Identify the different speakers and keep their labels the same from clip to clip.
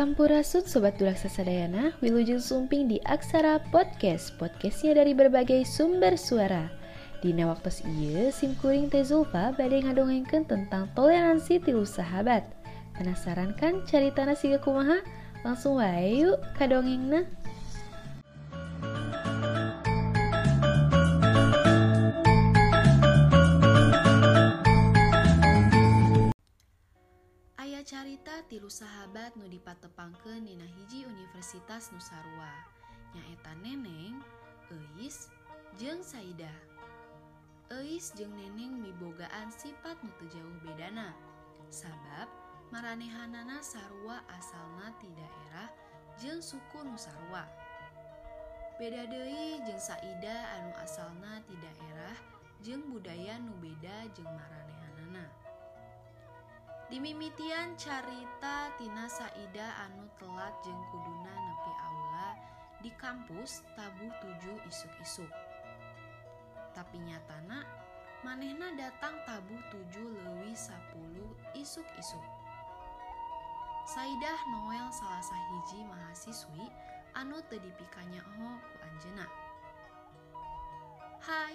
Speaker 1: Sampurasun Sobat Dulak Sasadayana, Wilujeng Sumping di Aksara Podcast, podcastnya dari berbagai sumber suara. Dina waktu iya, sim kuring teh Zulfa badai tentang toleransi tilu sahabat. Penasaran kan cari tanah siga kumaha? Langsung wae yuk kadongengna. nyarita tilu sahabat nu dipatepangkeun dina hiji Universitas Nusarua nyaeta Neneng, Eis, jeung Saida. Eis jeung Neneng mibogaan sifat nu teu jauh bedana. Sabab maranehanana Sarua asalna ti daerah jeung suku Nusarua. Beda deui jeung Saida anu asalna ti daerah jeung budaya nu beda jeung marana Dimimitian carita Tina Saida anu telat jeung kuduna nepi aula di kampus tabuh tujuh isuk-isuk. Tapi nyatana manehna datang tabuh tujuh leuwih sapuluh isuk-isuk. Saidah Noel salah sahiji mahasiswi anu teu dipikanya ho ku Anjeuna. Hai,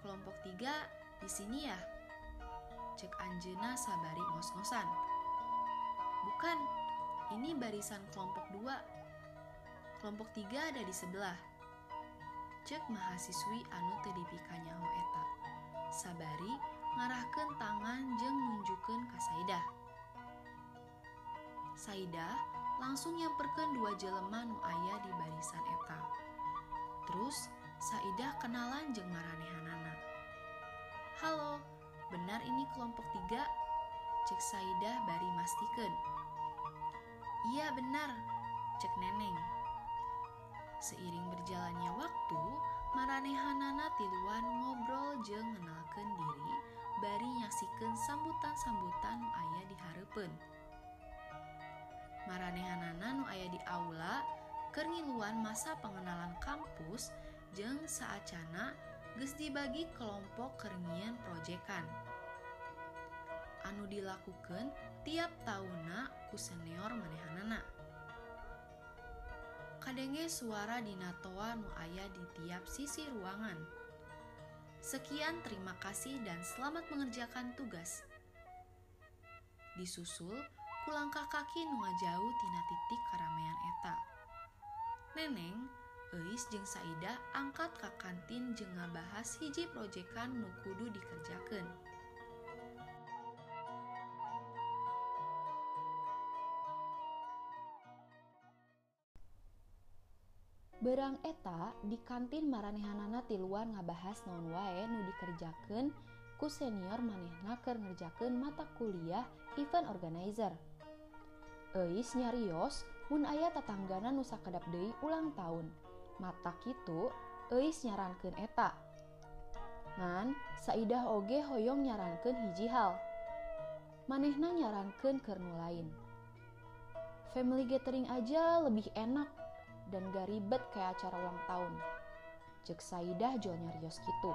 Speaker 1: kelompok tiga di sini ya? Cek Anjena sabari ngos-ngosan. Bukan, ini barisan kelompok dua. Kelompok tiga ada di sebelah. Cek mahasiswi anu teu dipikanya ho eta. Sabari ngarahkeun tangan jeung nunjukkeun ka Saidah. Saidah langsung nyamperkeun dua jelema nu aya di barisan eta. Terus Saidah kenalan jeung maranehanana. Halo, benar ini kelompok tiga? Cek Saidah bari mastikeun. Iya benar, cek Neneng. Seiring berjalannya waktu, maranehanana tiluan ngobrol jeung ngenalkeun diri, bari nyaksikeun sambutan-sambutan nu aya di hareupeun. Maranehanana nu aya di aula keur ngiluan masa pengenalan kampus jeung saacana geus dibagi kelompok kerengian proyekan. Anu dilakukan tiap tahunna ku senior manehanana. Kadenge suara dinatoa nu aya di tiap sisi ruangan. Sekian terima kasih dan selamat mengerjakan tugas. Disusul ku langkah kaki nu ngajauh tina titik karamean eta. Neneng, Eis jeung Saida angkat ka kantin jeung ngabahas hiji proyekan nu kudu dikerjakeun. Berang eta di kantin maranehanana tiluan ngabahas non wae nu dikerjakan ku senior manehna keur ngerjakan mata kuliah event organizer. Eis nyarios mun aya tetanggana nusa kedap deui ulang tahun. Mata kitu Eis nyarankan eta. Ngan, Saidah oge hoyong nyarankan hiji hal. Manehna nyarankan kernu lain. Family gathering aja lebih enak dan gak ribet kayak acara ulang tahun. Cek Saidah jual nyarios gitu.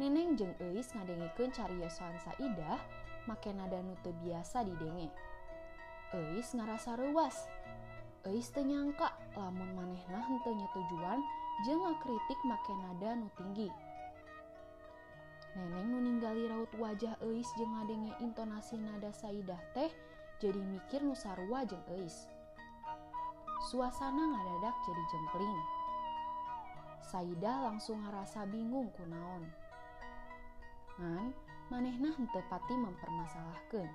Speaker 1: Neneng jeung Eis ngadengikeun cariosan Saidah make nada nu teu biasa didenge. Eis ngarasa reuas. Eis teu nyangka lamun manehna henteu tujuan jeung ngakritik make nada nu tinggi. Neneng nu ninggali raut wajah Eis jeung ngadenge intonasi nada Saidah teh jadi mikir nu sarua jeung Eis. Suasana ngadadak jadi jempling. Saidah langsung ngerasa bingung kunaon. Ngan, manehna henteu pati mempermasalahkeun.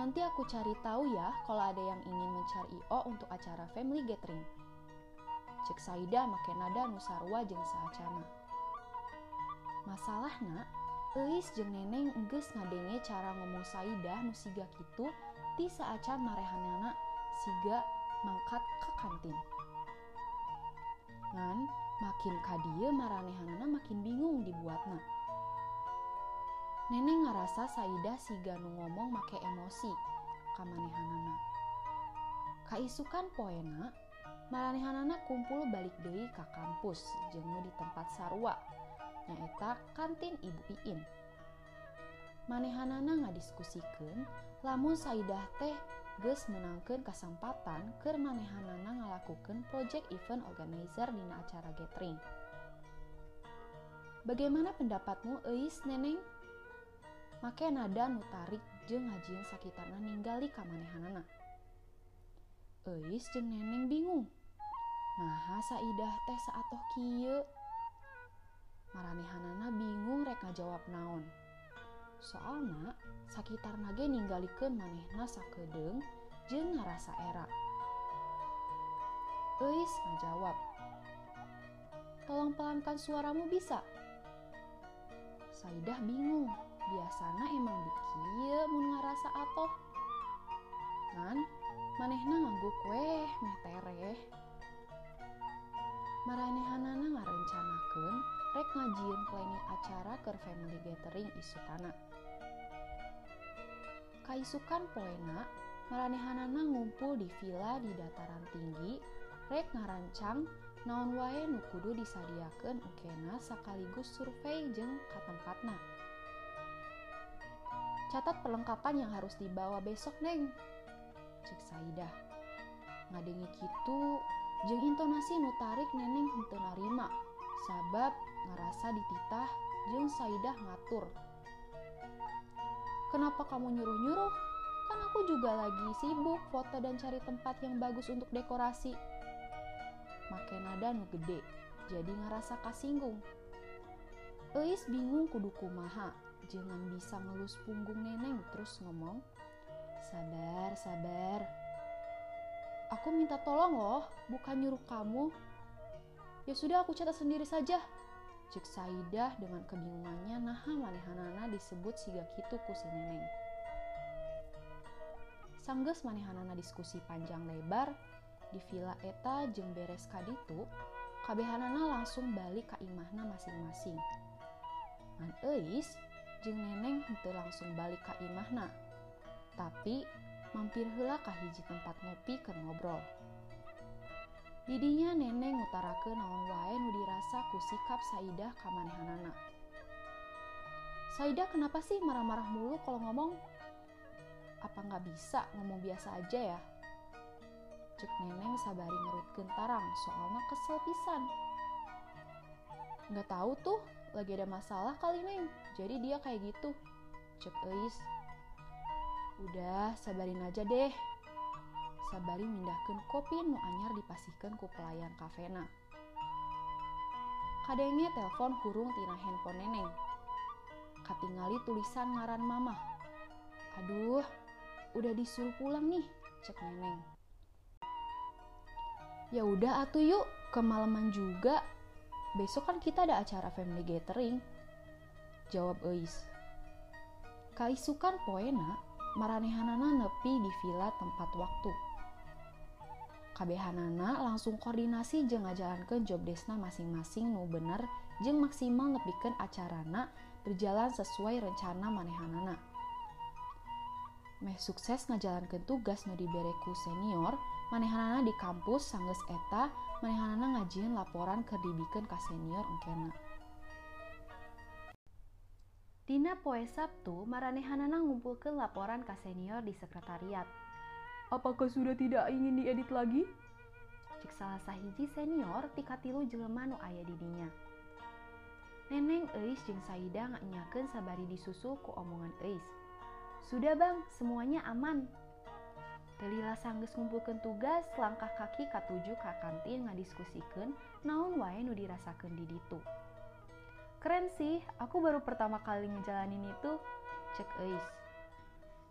Speaker 1: Nanti aku cari tahu ya kalau ada yang ingin mencari IO untuk acara family gathering. Cek Saidah make nada nu sarua jeung saacana. Masalahna, Eis jeung Neneng enggeus ngadenge cara ngomong Saidah nu siga kitu ti saacan marehanana siga mangkat ke kantin. Ngan makin kadieu maranehanana makin bingung dibuatna. Neneng ngarasa Saidah siga nu ngomong make emosi ka manehanana. Kaisukan poena, maranehanana kumpul balik deui ka kampus jeung nu di tempat sarua nyaeta kantin Ibu Iin. manehanana ngadiskusikeun lamun Saidah teh geus menangkan kesempatan ke manehanana ngalakukan project event organizer dina acara gathering. Bagaimana pendapatmu Eis Neneng? Make nada nu tarik jeung ngajieun sakitarna ninggali ka manehanana. Eis jeung Neneng bingung. Nah, saidah teh saatoh kieu. Maranehanana bingung rek ngajawab naon. Soalna sakitarna ge ninggalikeun manehna sakedeung jeung ngarasa era. Eis ngajawab. Tolong pelankan suaramu bisa? Saidah bingung. Biasana emang dikieu mun ngarasa atoh. Kan manehna nganggo kue meh tereh maranehanana ngarencanakeun rek ngajieun planning acara ke family gathering isukana kaisukan poena maranehanana ngumpul di villa di dataran tinggi rek ngarancang naon wae nu kudu disadiakeun ukena sekaligus survei jeung ka tempatna catat perlengkapan yang harus dibawa besok neng. Cek Saidah. Ngadengi kitu jeung intonasi nu tarik neneng henteu narima. Sabab ngerasa dititah jeung Saidah ngatur Kenapa kamu nyuruh-nyuruh? Kan aku juga lagi sibuk foto dan cari tempat yang bagus untuk dekorasi. Make nada nu gede, jadi ngerasa kasinggung. Eis bingung kudu kumaha, jangan bisa ngelus punggung neneng terus ngomong. Sabar, sabar, Aku minta tolong loh, bukan nyuruh kamu. Ya sudah aku catat sendiri saja. Cek Saidah dengan kebingungannya naha manehanana disebut siga kitu ku si neneng. Sanggeus manehanana diskusi panjang lebar di villa eta jeung beres kaditu, kabehanana langsung balik ke imahna masing-masing. Ngan Eis jeung neneng henteu langsung balik ke imahna. Tapi mampir hela ka hiji tempat ngopi ke ngobrol. Didinya neneng ngutarakeun naon wae nu dirasa ku sikap Saidah ka manehanana. Saidah kenapa sih marah-marah mulu kalau ngomong? Apa nggak bisa ngomong biasa aja ya? Cek neneng sabari ngerutkeun tarang soalnya kesel pisan. Nggak tahu tuh, lagi ada masalah kali neng, jadi dia kayak gitu. Cek Eis Udah, sabarin aja deh. Sabari mindahkan kopi nu anyar dipasihkan ku pelayan kafena. Kadangnya telepon hurung tina handphone neneng. Katingali tulisan ngaran mama. Aduh, udah disuruh pulang nih, cek neneng. Ya udah atuh yuk, kemalaman juga. Besok kan kita ada acara family gathering. Jawab Eis. Kaisukan poena maranehanana nepi di villa tempat waktu. Kabehanana langsung koordinasi jeung ngajalankeun job desna masing-masing nu bener jeung maksimal nepikeun acarana berjalan sesuai rencana manehanana. Meh sukses ngajalankeun tugas nu dibereku senior, manehanana di kampus sanggeus eta manehanana ngajieun laporan keur dibikeun ka senior engkena. Dina poe Sabtu, Maranehanana ngumpulkan laporan ke senior di sekretariat.
Speaker 2: Apakah sudah tidak ingin diedit lagi?
Speaker 1: Cek salah sahiji senior tika tilu jelema nu aya di dinya. Neneng Eis jeung Saida nganyakeun sabari disusul ku omongan Eis. Sudah bang, semuanya aman. Telila sanggeus ngumpulkeun tugas, langkah kaki katuju ka kantin ngadiskusikeun naon wae nu dirasakeun di ditu. Keren sih, aku baru pertama kali ngejalanin itu, cek Eis.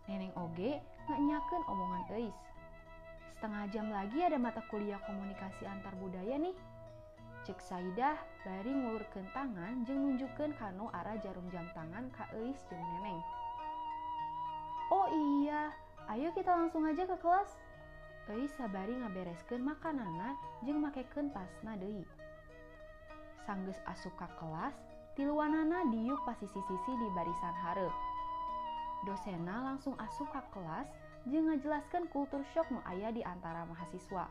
Speaker 1: Neneng Oge nggak nyaken omongan Eis. Setengah jam lagi ada mata kuliah komunikasi antar budaya nih. Cek Saidah bari ngulurkeun tangan jeung nunjukkeun kanu arah jarum jam tangan ka Eis jeung Neneng. Oh iya, ayo kita langsung aja ke kelas. Eis sabari ngabereskeun makananna jeung makekeun tasna deui. Sanggeus asup ka kelas, tiluanana diuk pasisi-sisi di barisan hare. Dosena langsung asup ke kelas jeung ngajelaskan kultur shock nu aya di antara mahasiswa.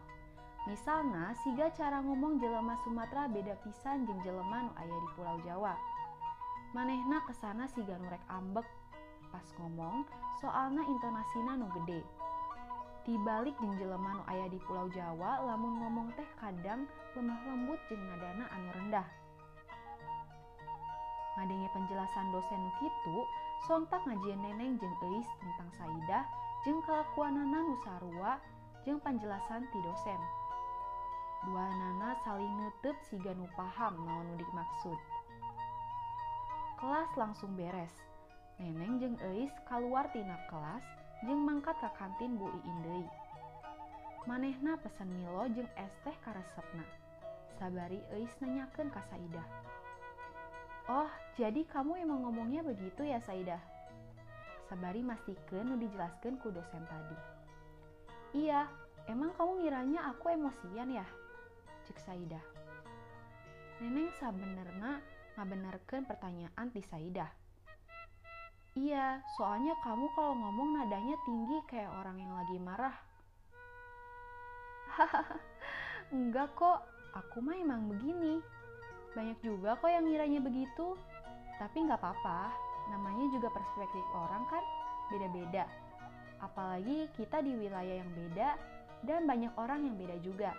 Speaker 1: Misalnya, siga cara ngomong jelema Sumatera beda pisan jeung jelema nu aya di Pulau Jawa. Manehna ke sana siga nurek ambek. pas ngomong soalna intonasina nu gede dibalik jeung jelema nu aya di Pulau Jawa lamun ngomong teh kadang lemah lembut jeung nadana anu rendah ngadenge penjelasan dosen kitu sontak ngajian neneng jeung eis tentang Saidah jeung kelakuanana Nusarua jeung penjelasan ti dosen. Dua nana saling netep siga nu paham naon nu dimaksud. Kelas langsung beres. Neneng jeung Eis keluar tina kelas jeung mangkat ke kantin Bu Iin deui. Manehna pesen Milo jeung es teh karesepna. Sabari Eis nanyakeun ka Saidah. Oh, jadi kamu emang ngomongnya begitu ya, Saidah? Sabari mastikeun nu dijelaskeun ku dosen tadi. Iya, emang kamu ngiranya aku emosian ya? Cek Saidah. Neneng sabenerna ngabenerkeun pertanyaan di Saidah. Iya, soalnya kamu kalau ngomong nadanya tinggi kayak orang yang lagi marah. Hahaha, enggak kok, aku mah emang begini. Banyak juga kok yang ngiranya begitu. Tapi nggak apa-apa, namanya juga perspektif orang kan beda-beda. Apalagi kita di wilayah yang beda dan banyak orang yang beda juga.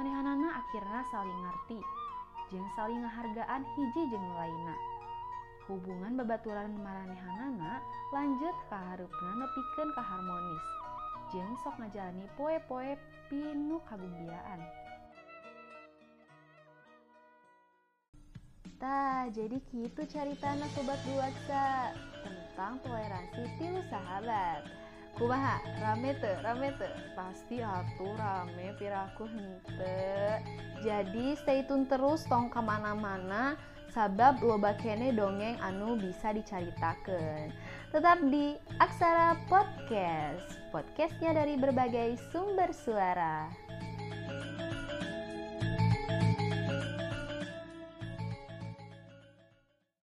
Speaker 1: Manehanana akhirnya saling ngerti, jeng saling ngehargaan hiji jeng lainna. Hubungan babaturan maranehanana lanjut ke harupna nepikeun ka harmonis. Jeng sok ngajalani poe-poe pinu kagembiraan. Tah, jadi gitu ceritana Sobat Duaksa tentang toleransi tilu sahabat. Kumaha, rame tuh, rame tuh. Pasti atuh rame piraku hente. Jadi stay tune terus tong ke mana-mana sabab loba kene dongeng anu bisa dicaritakan. Tetap di Aksara Podcast, podcastnya dari berbagai sumber suara.